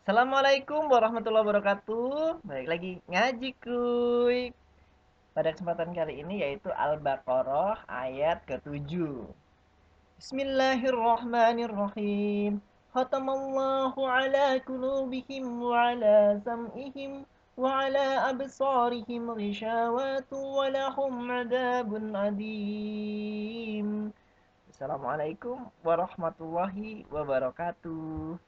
Assalamualaikum warahmatullahi wabarakatuh. Balik lagi ngaji kuy. Pada kesempatan kali ini yaitu Al-Baqarah ayat ke-7. Bismillahirrahmanirrahim. Khatamallahu ala kulubihim wa ala sam'ihim wa ala absarihim rishawatu wa lahum adabun adim. Assalamualaikum warahmatullahi wabarakatuh.